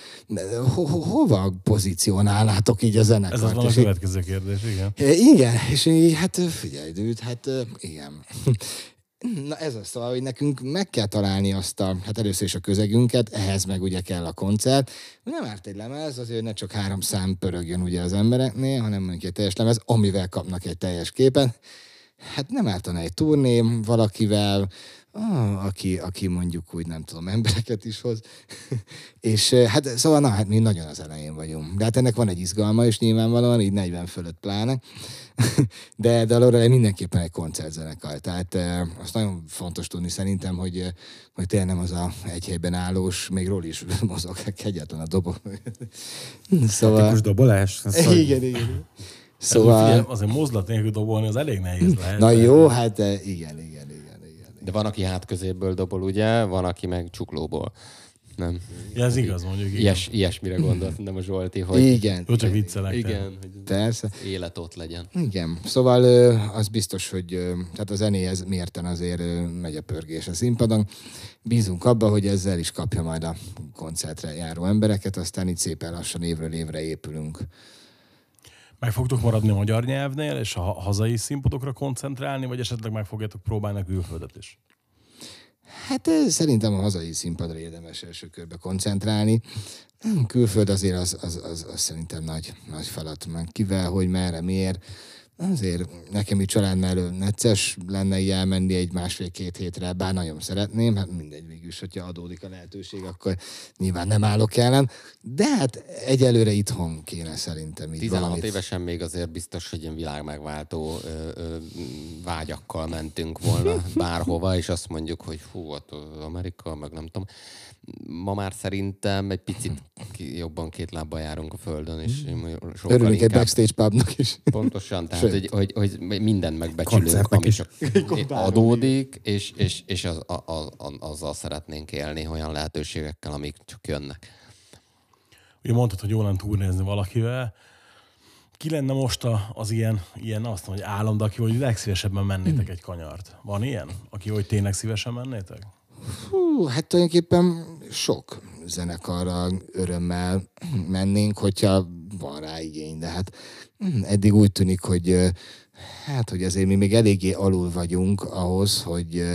ho, ho, hova pozícionálnátok így a zenekart? Ez az van a következő kérdés, igen. Igen, és így, hát figyelj, dűd, hát igen. Na ez az, szóval, hogy nekünk meg kell találni azt a, hát először is a közegünket, ehhez meg ugye kell a koncert. Nem árt egy lemez, azért hogy ne csak három szám pörögjön ugye az embereknél, hanem mondjuk egy teljes lemez, amivel kapnak egy teljes képen. Hát nem ártana egy turné valakivel, ah, aki, aki mondjuk úgy nem tudom, embereket is hoz. és eh, hát szóval, na, hát mi nagyon az elején vagyunk. De hát ennek van egy izgalma is nyilvánvalóan, így 40 fölött pláne. de, de alóra mindenképpen egy koncertzenekar. Tehát e, azt nagyon fontos tudni szerintem, hogy, eh, hogy tényleg nem az a egy helyben állós, még ról is mozog egyáltalán a dobok. szóval... Tipikus dobolás? igen, igen, igen. Szóval... Hát, figyelj, azért mozlat nélkül dobolni az elég nehéz lehet. Na jó, hát igen, igen, igen, igen. igen. De van, aki hátközépből dobol, ugye? Van, aki meg csuklóból. Nem. Ja, ez igaz, mondjuk. Ilyes, ilyesmire gondolt, nem a Zsolti, hogy... Igen. Jó, csak viccelek. Igen, hogy Persze. élet ott legyen. Igen. Szóval az biztos, hogy tehát a zenéhez mérten azért megy a pörgés a színpadon. Bízunk abba, hogy ezzel is kapja majd a koncertre járó embereket, aztán itt szépen lassan évről évre épülünk. Meg fogtok maradni a magyar nyelvnél, és a hazai színpadokra koncentrálni, vagy esetleg meg fogjátok próbálni a külföldet is? Hát szerintem a hazai színpadra érdemes első körbe koncentrálni. Külföld azért az, az, az, az szerintem nagy, nagy feladat. Kivel, hogy merre, miért azért nekem így család mellől necces lenne így elmenni egy másfél-két hétre, bár nagyon szeretném, hát mindegy végül hogyha adódik a lehetőség, akkor nyilván nem állok ellen, de hát egyelőre itthon kéne szerintem így 16 valamit. évesen még azért biztos, hogy ilyen világmegváltó ö, ö, vágyakkal mentünk volna bárhova, és azt mondjuk, hogy hú, ott Amerika, meg nem tudom ma már szerintem egy picit jobban két lábbal járunk a földön, és mm. sokkal Örülünk inkább... egy backstage pubnak is. Pontosan, tehát hogy, hogy, hogy mindent megbecsülünk, ami csak adódik, és, és, és az, az, az, azzal szeretnénk élni, olyan lehetőségekkel, amik csak jönnek. Ugye mondtad, hogy jól lenne túrnézni valakivel. Ki lenne most az ilyen, ilyen azt mondom, hogy állam, de aki hogy legszívesebben mennétek egy kanyart? Van ilyen? Aki hogy tényleg szívesen mennétek? Hú, hát tulajdonképpen sok zenekarra örömmel mennénk, hogyha van rá igény, de hát eddig úgy tűnik, hogy hát, hogy azért mi még eléggé alul vagyunk ahhoz, hogy,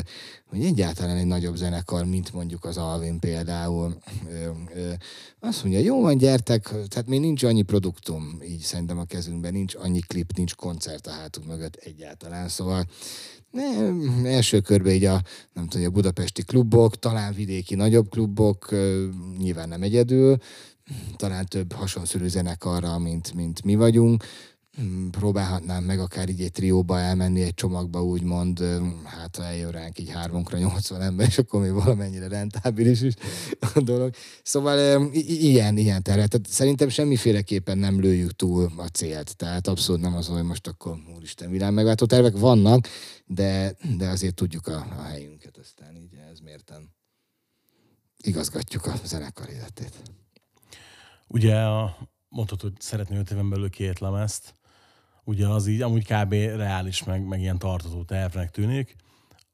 hogy egyáltalán egy nagyobb zenekar, mint mondjuk az Alvin például, azt mondja, jó van, gyertek, tehát még nincs annyi produktum, így szerintem a kezünkben, nincs annyi klip, nincs koncert a hátunk mögött egyáltalán, szóval nem, első körben így a, nem tudom, a budapesti klubok, talán vidéki nagyobb klubok, nyilván nem egyedül, talán több hasonszörű zenekarra, mint, mint mi vagyunk. Hmm, próbálhatnám meg akár így egy trióba elmenni, egy csomagba úgymond, hát ha eljön ránk így hármunkra 80 ember, és akkor még valamennyire rentábilis is a dolog. Szóval ilyen, ilyen terület. Tehát szerintem semmiféleképpen nem lőjük túl a célt. Tehát abszolút nem az, hogy most akkor úristen világ megváltó tervek vannak, de, de azért tudjuk a, a helyünket, aztán így ez mérten igazgatjuk a zenekar életét. Ugye a, mondtad, hogy szeretné öt éven belül két lemezt, ugye az így amúgy kb. reális, meg, meg ilyen tartozó tervnek tűnik.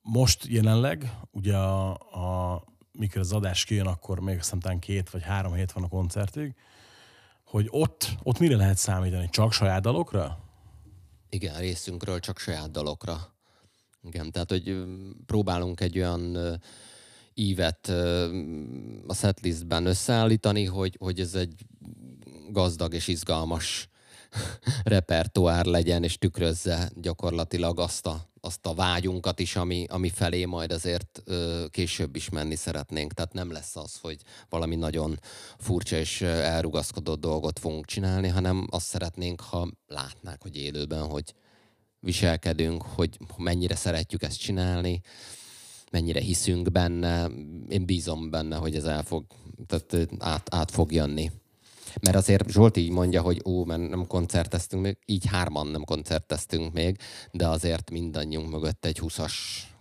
Most jelenleg, ugye a, a mikor az adás kijön, akkor még szerintem két vagy három hét van a koncertig, hogy ott, ott mire lehet számítani? Csak saját dalokra? Igen, részünkről csak saját dalokra. Igen, tehát hogy próbálunk egy olyan ívet a setlistben összeállítani, hogy, hogy ez egy gazdag és izgalmas repertoár legyen, és tükrözze gyakorlatilag azt a, azt a vágyunkat is, ami, ami felé majd azért ö, később is menni szeretnénk. Tehát nem lesz az, hogy valami nagyon furcsa és elrugaszkodott dolgot fogunk csinálni, hanem azt szeretnénk, ha látnák, hogy élőben, hogy viselkedünk, hogy mennyire szeretjük ezt csinálni, mennyire hiszünk benne. Én bízom benne, hogy ez el fog, tehát át, át fog jönni. Mert azért Zsolt így mondja, hogy ó, mert nem koncerteztünk még, így hárman nem koncerteztünk még, de azért mindannyiunk mögött egy 20-as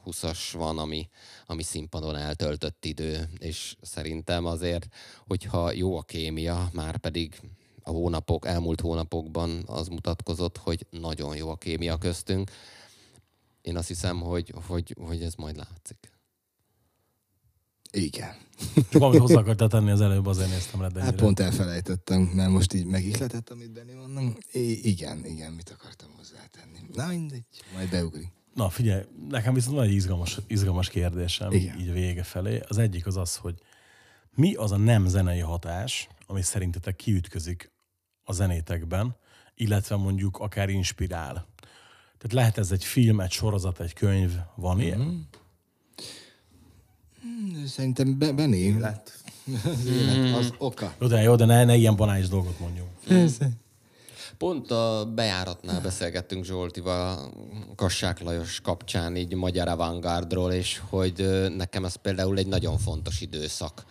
20-as van, ami, ami színpadon eltöltött idő, és szerintem azért, hogyha jó a kémia, már pedig a hónapok, elmúlt hónapokban az mutatkozott, hogy nagyon jó a kémia köztünk. Én azt hiszem, hogy, hogy, hogy ez majd látszik. Igen. Csak amit hozzá akartál tenni az előbb, azért néztem le. Hát pont elfelejtettem, mert most így megihletett, amit Benni mondom. I- igen, igen, mit akartam hozzátenni. Na mindegy, majd beugri. Na figyelj, nekem viszont van egy izgalmas, izgalmas kérdésem igen. így a vége felé. Az egyik az az, hogy mi az a nem zenei hatás, ami szerintetek kiütközik a zenétekben, illetve mondjuk akár inspirál. Tehát lehet ez egy film, egy sorozat, egy könyv, van ilyen? Mhm. Szerintem Be- Benni. Lett. Az élet, az oka. Jó, de, jó, de ne, ne ilyen banális dolgot mondjunk. Pont a bejáratnál beszélgettünk Zsoltival Kassák Lajos kapcsán így magyar avantgárdról, és hogy nekem ez például egy nagyon fontos időszak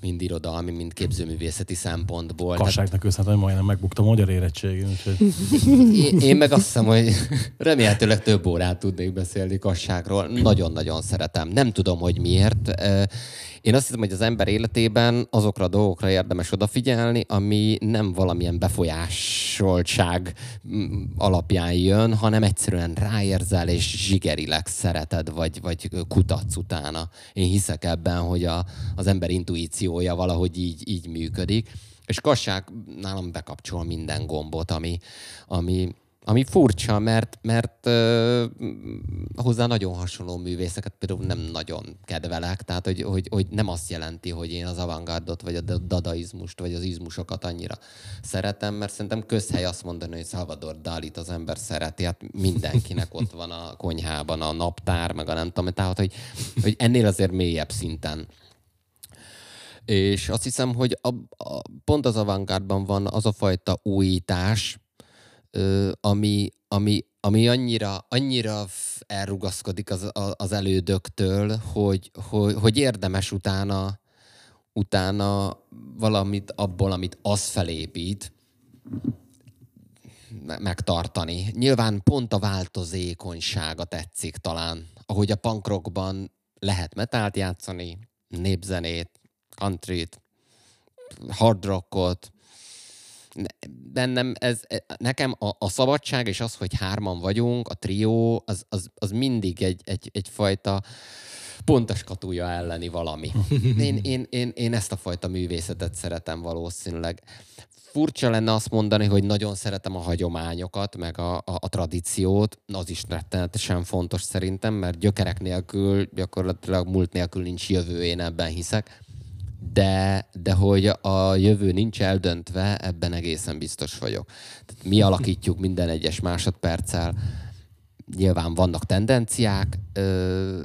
mind irodalmi, mind képzőművészeti szempontból. Tehát Kasságnak köszönhetően hogy majdnem megbukta a magyar érettségén, úgyhogy én, én meg azt hiszem, hogy remélhetőleg több órát tudnék beszélni Kasságról. Nagyon-nagyon szeretem. Nem tudom, hogy miért. Én azt hiszem, hogy az ember életében azokra a dolgokra érdemes odafigyelni, ami nem valamilyen befolyásoltság mm, alapján jön, hanem egyszerűen ráérzel és zsigerileg szereted, vagy, vagy kutatsz utána. Én hiszek ebben, hogy a, az ember intuíciója valahogy így, így működik. És Kassák nálam bekapcsol minden gombot, ami, ami, ami furcsa, mert, mert uh, hozzá nagyon hasonló művészeket például nem nagyon kedvelek, tehát hogy, hogy, hogy nem azt jelenti, hogy én az avantgárdot, vagy a dadaizmust, vagy az izmusokat annyira szeretem, mert szerintem közhely azt mondani, hogy Salvador Dalit az ember szereti, hát mindenkinek ott van a konyhában a naptár, meg a nem tudom, tehát hogy, hogy ennél azért mélyebb szinten és azt hiszem, hogy a, a, pont az avantgárdban van az a fajta újítás, ö, ami, ami, ami annyira, annyira elrugaszkodik az, az elődöktől, hogy, hogy, hogy érdemes utána, utána valamit abból, amit az felépít, me- megtartani. Nyilván pont a változékonysága tetszik talán, ahogy a punkrockban lehet metált játszani, népzenét, countryt, hard rockot. Ne- Bennem ez, e- nekem a, a szabadság és az, hogy hárman vagyunk, a trió, az, az, az mindig egy, egy, egyfajta pontos katúja elleni valami. Én, én, én, én ezt a fajta művészetet szeretem valószínűleg. Furcsa lenne azt mondani, hogy nagyon szeretem a hagyományokat, meg a, a, a tradíciót, az is rettenetesen fontos szerintem, mert gyökerek nélkül, gyakorlatilag múlt nélkül nincs jövő, én ebben hiszek. De, de hogy a jövő nincs eldöntve, ebben egészen biztos vagyok. Tehát mi alakítjuk minden egyes másodperccel, nyilván vannak tendenciák,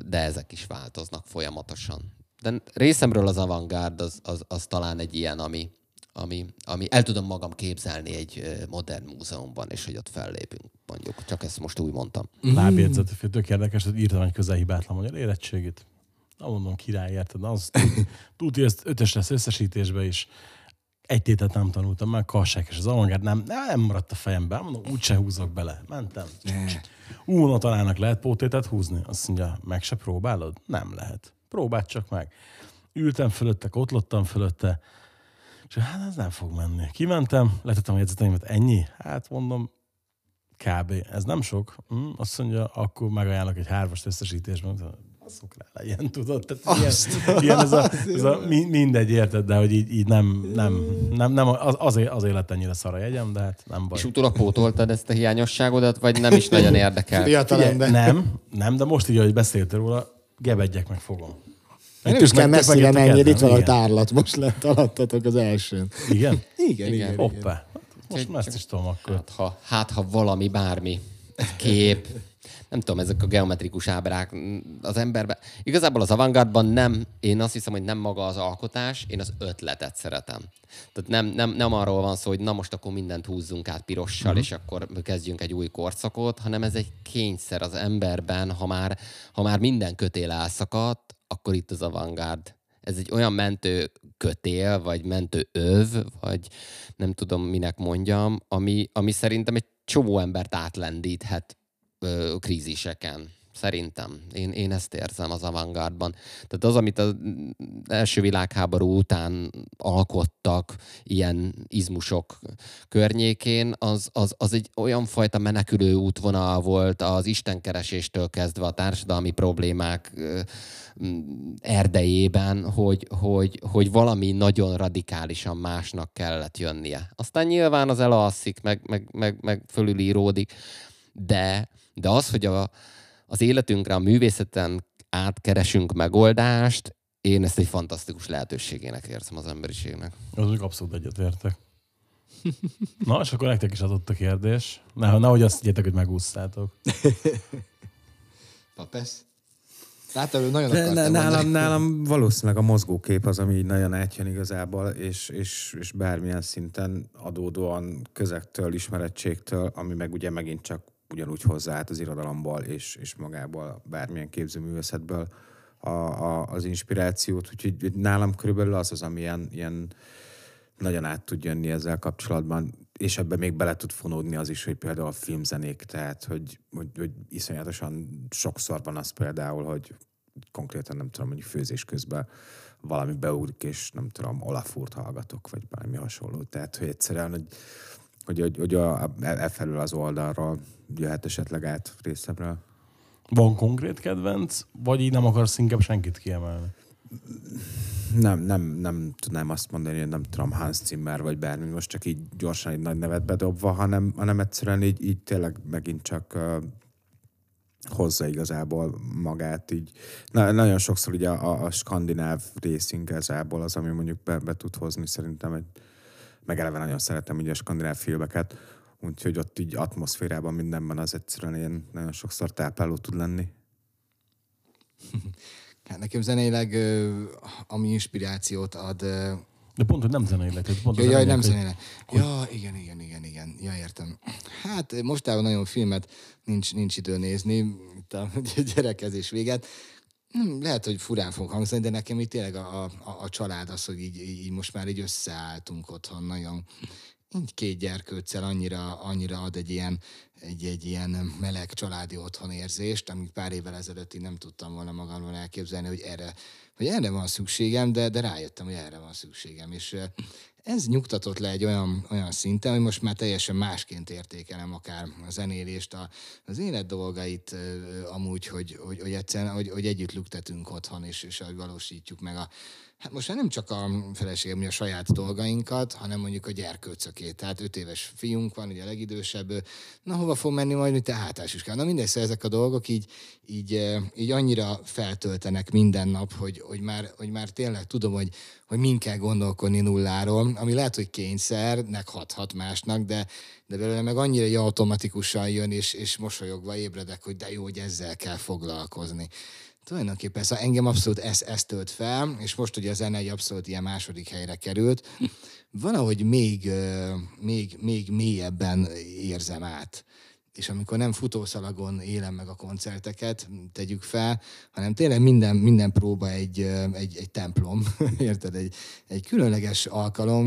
de ezek is változnak folyamatosan. De részemről az avantgárd az, az, az talán egy ilyen, ami, ami, ami el tudom magam képzelni egy modern múzeumban, és hogy ott fellépünk, mondjuk. Csak ezt most úgy mondtam. lábjegyzet, tök érdekes, hogy írtam egy közelhibátlan magyar érettségit. Na mondom, király, érted? Az tudja, ezt ötös lesz összesítésbe is. Egy tétet nem tanultam meg, kassák és az avantgárd nem, nem maradt a fejemben. Mondom, úgyse húzok bele. Mentem. Na talának lehet pótétet húzni? Azt mondja, meg se próbálod? Nem lehet. Próbáld csak meg. Ültem fölötte, kotlottam fölötte, és hát ez nem fog menni. Kimentem, letettem a jegyzeteimet, ennyi? Hát mondom, kb. Ez nem sok. Hm, azt mondja, akkor megajánlok egy hárvast összesítésben. Asszuk rá legyen, tudod? Tehát ilyen, ilyen ez a, ez a mi- mindegy, érted, de hogy így, így nem, nem, nem, nem az, azért, azért lett ennyire szar a jegyem, de hát nem baj. És utólag pótoltad ezt a hiányosságodat, vagy nem is nagyon érdekel? Fiatal Figyelj, ember. nem, nem, de most így, ahogy beszéltél róla, gebedjek meg fogom. Nem is kell messzire ezen, itt van a tárlat, most lett alattatok az elsőn. Igen? Igen, igen. igen. Hoppá. Most már ezt is tudom akkor. Hát ha, hát, ha valami, bármi, kép, nem tudom, ezek a geometrikus ábrák az emberben. Igazából az avantgárdban nem, én azt hiszem, hogy nem maga az alkotás, én az ötletet szeretem. Tehát nem, nem, nem arról van szó, hogy na most akkor mindent húzzunk át pirossal, uh-huh. és akkor kezdjünk egy új korszakot, hanem ez egy kényszer az emberben, ha már, ha már minden kötél elszakadt, akkor itt az avantgárd. Ez egy olyan mentő kötél, vagy mentő öv, vagy nem tudom, minek mondjam, ami, ami szerintem egy csomó embert átlendíthet ö, kríziseken. Szerintem. Én, én ezt érzem az avantgárdban. Tehát az, amit az első világháború után alkottak ilyen izmusok környékén, az, az, az egy olyan fajta menekülő útvonal volt az istenkereséstől kezdve a társadalmi problémák erdejében, hogy, hogy, hogy valami nagyon radikálisan másnak kellett jönnie. Aztán nyilván az elalszik, meg, meg, meg, meg fölülíródik, de, de az, hogy a, az életünkre, a művészeten átkeresünk megoldást, én ezt egy fantasztikus lehetőségének érzem az emberiségnek. Az mondjuk abszolút egyetértek. Na, és akkor nektek is adott a kérdés. Ne, nehogy azt higgyétek, hogy megúsztátok. Papesz? Láttam, hogy nagyon mondani. nálam, nálam valószínűleg a mozgókép az, ami így nagyon átjön igazából, és, és, és bármilyen szinten adódóan közektől, ismerettségtől, ami meg ugye megint csak ugyanúgy hozzáállt az irodalomból és, és magából, bármilyen képzőművészetből a, a, az inspirációt. Úgyhogy nálam körülbelül az az, ami ilyen, ilyen nagyon át tud jönni ezzel kapcsolatban, és ebbe még bele tud fonódni az is, hogy például a filmzenék, tehát hogy, hogy, hogy iszonyatosan sokszor van az például, hogy konkrétan nem tudom, mondjuk főzés közben valami beugrik, és nem tudom, Olafurt hallgatok, vagy bármi hasonló. Tehát, hogy egyszerűen, hogy, hogy, hogy, hogy a, e, e felül az oldalról jöhet esetleg át részemről. Van konkrét kedvenc, vagy így nem akarsz inkább senkit kiemelni? Nem, nem, nem tudnám azt mondani, hogy nem tudom, Hans Zimmer vagy bármi, most csak így gyorsan egy nagy nevet bedobva, hanem, hanem egyszerűen így, így tényleg megint csak uh, hozza igazából magát így. Na, nagyon sokszor ugye a, a, a skandináv rész igazából az, ami mondjuk be, be tud hozni szerintem egy, meg eleve nagyon szeretem ugye a skandináv filmeket, úgyhogy ott így atmoszférában mindenben az egyszerűen ilyen nagyon sokszor tápláló tud lenni. Hát nekem zeneileg, ami inspirációt ad, De pont, hogy nem zeneileg. Pont Ja, jaj, nem hogy- zenélek. Ja, igen, igen, igen, igen. Ja, értem. Hát mostában nagyon filmet nincs, nincs idő nézni, itt a gyerekezés véget. Hm, Lehet, hogy furán fog hangzani, de nekem itt tényleg a, a, a család az, hogy így, így most már így összeálltunk otthon nagyon. Így két gyerkőccel annyira, annyira ad egy ilyen, egy, egy ilyen meleg családi otthonérzést, amit pár évvel ezelőtt így nem tudtam volna magamról elképzelni, hogy erre, hogy erre van szükségem, de, de rájöttem, hogy erre van szükségem. És ez nyugtatott le egy olyan, olyan szinten, hogy most már teljesen másként értékelem akár a zenélést, a, az élet dolgait amúgy, hogy, hogy, hogy egyszerűen, hogy, hogy együtt lüktetünk otthon, és, és hogy valósítjuk meg a, Hát most már nem csak a feleségem, mi a saját dolgainkat, hanem mondjuk a gyerkőcökét. Tehát öt éves fiunk van, ugye a legidősebb. Na, hova fog menni majd, mint te hátás is kell. Na mindegy, szóval ezek a dolgok így, így, eh, így annyira feltöltenek minden nap, hogy, hogy, már, hogy már tényleg tudom, hogy, hogy min kell gondolkodni nulláról, ami lehet, hogy kényszernek hathat másnak, de, de belőle meg annyira automatikusan jön, és, és mosolyogva ébredek, hogy de jó, hogy ezzel kell foglalkozni. Tulajdonképpen szóval engem abszolút ez, ez tölt fel, és most ugye a zene egy abszolút ilyen második helyre került. Valahogy még, ö, még, még mélyebben érzem át. És amikor nem futószalagon élem meg a koncerteket, tegyük fel, hanem tényleg minden, minden próba egy, egy, egy templom, érted? Egy, egy különleges alkalom,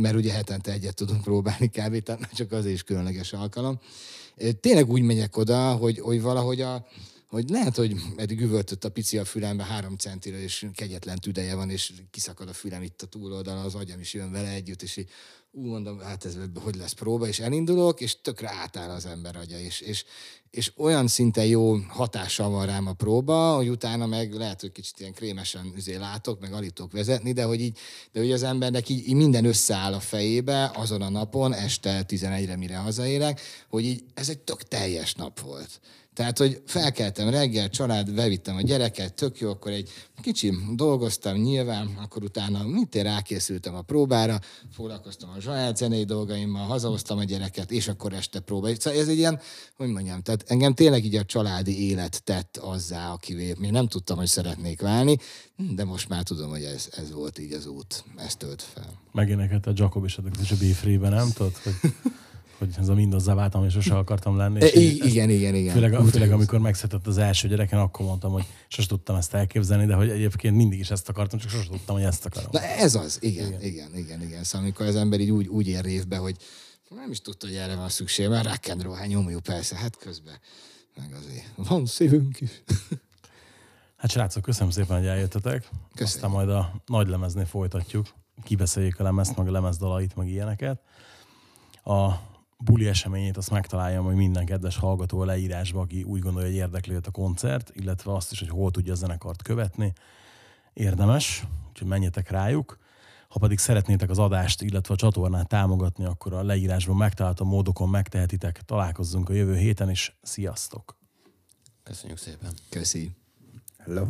mert ugye hetente egyet tudunk próbálni kb. tehát csak az is különleges alkalom. Tényleg úgy megyek oda, hogy, hogy valahogy a, hogy lehet, hogy eddig üvöltött a pici a fülembe három centire, és kegyetlen tüdeje van, és kiszakad a fülem itt a túloldalon, az agyam is jön vele együtt, és így, mondom, hát ez hogy lesz próba, és elindulok, és tökre átáll az ember agya, és, és, és olyan szinten jó hatással van rám a próba, hogy utána meg lehet, hogy kicsit ilyen krémesen üzé látok, meg alig tudok vezetni, de hogy így, de hogy az embernek így, így minden összeáll a fejébe azon a napon, este 11-re, mire hazaérek, hogy így ez egy tök teljes nap volt. Tehát, hogy felkeltem reggel, család, bevittem a gyereket, tök jó, akkor egy kicsi dolgoztam nyilván, akkor utána mint rákészültem a próbára, foglalkoztam a saját zenei dolgaimmal, hazahoztam a gyereket, és akkor este próba. Szóval ez egy ilyen, hogy mondjam, tehát engem tényleg így a családi élet tett azzá, akivé még nem tudtam, hogy szeretnék válni, de most már tudom, hogy ez, ez volt így az út, ez tölt fel. Megénekelt a Jacob és a B-Free-ben, nem tudod? Hogy, hogy ez a mindazzá váltam, és sosem akartam lenni. E, És i- igen, igen, igen. Főleg, főleg amikor megszületett az első gyereken, akkor mondtam, hogy sosem tudtam ezt elképzelni, de hogy egyébként mindig is ezt akartam, csak sosem tudtam, hogy ezt akarom. Na ez az, igen, igen, igen, igen. igen. Szóval amikor az ember így úgy, úgy ér révbe, hogy nem is tudta, hogy erre van szükség, mert hát nyomjuk persze, hát közben meg azért van szívünk is. Hát srácok, köszönöm szépen, hogy eljöttetek. Aztán majd a nagy lemeznél folytatjuk. Kibeszéljük a lemezt, meg a lemezdalait, meg ilyeneket. A buli eseményét azt megtalálja hogy minden kedves hallgató a leírásba, aki úgy gondolja, hogy érdekli a koncert, illetve azt is, hogy hol tudja a zenekart követni. Érdemes, úgyhogy menjetek rájuk. Ha pedig szeretnétek az adást, illetve a csatornát támogatni, akkor a leírásban megtalálható módokon megtehetitek. Találkozzunk a jövő héten is. Sziasztok! Köszönjük szépen. Köszi. Hello.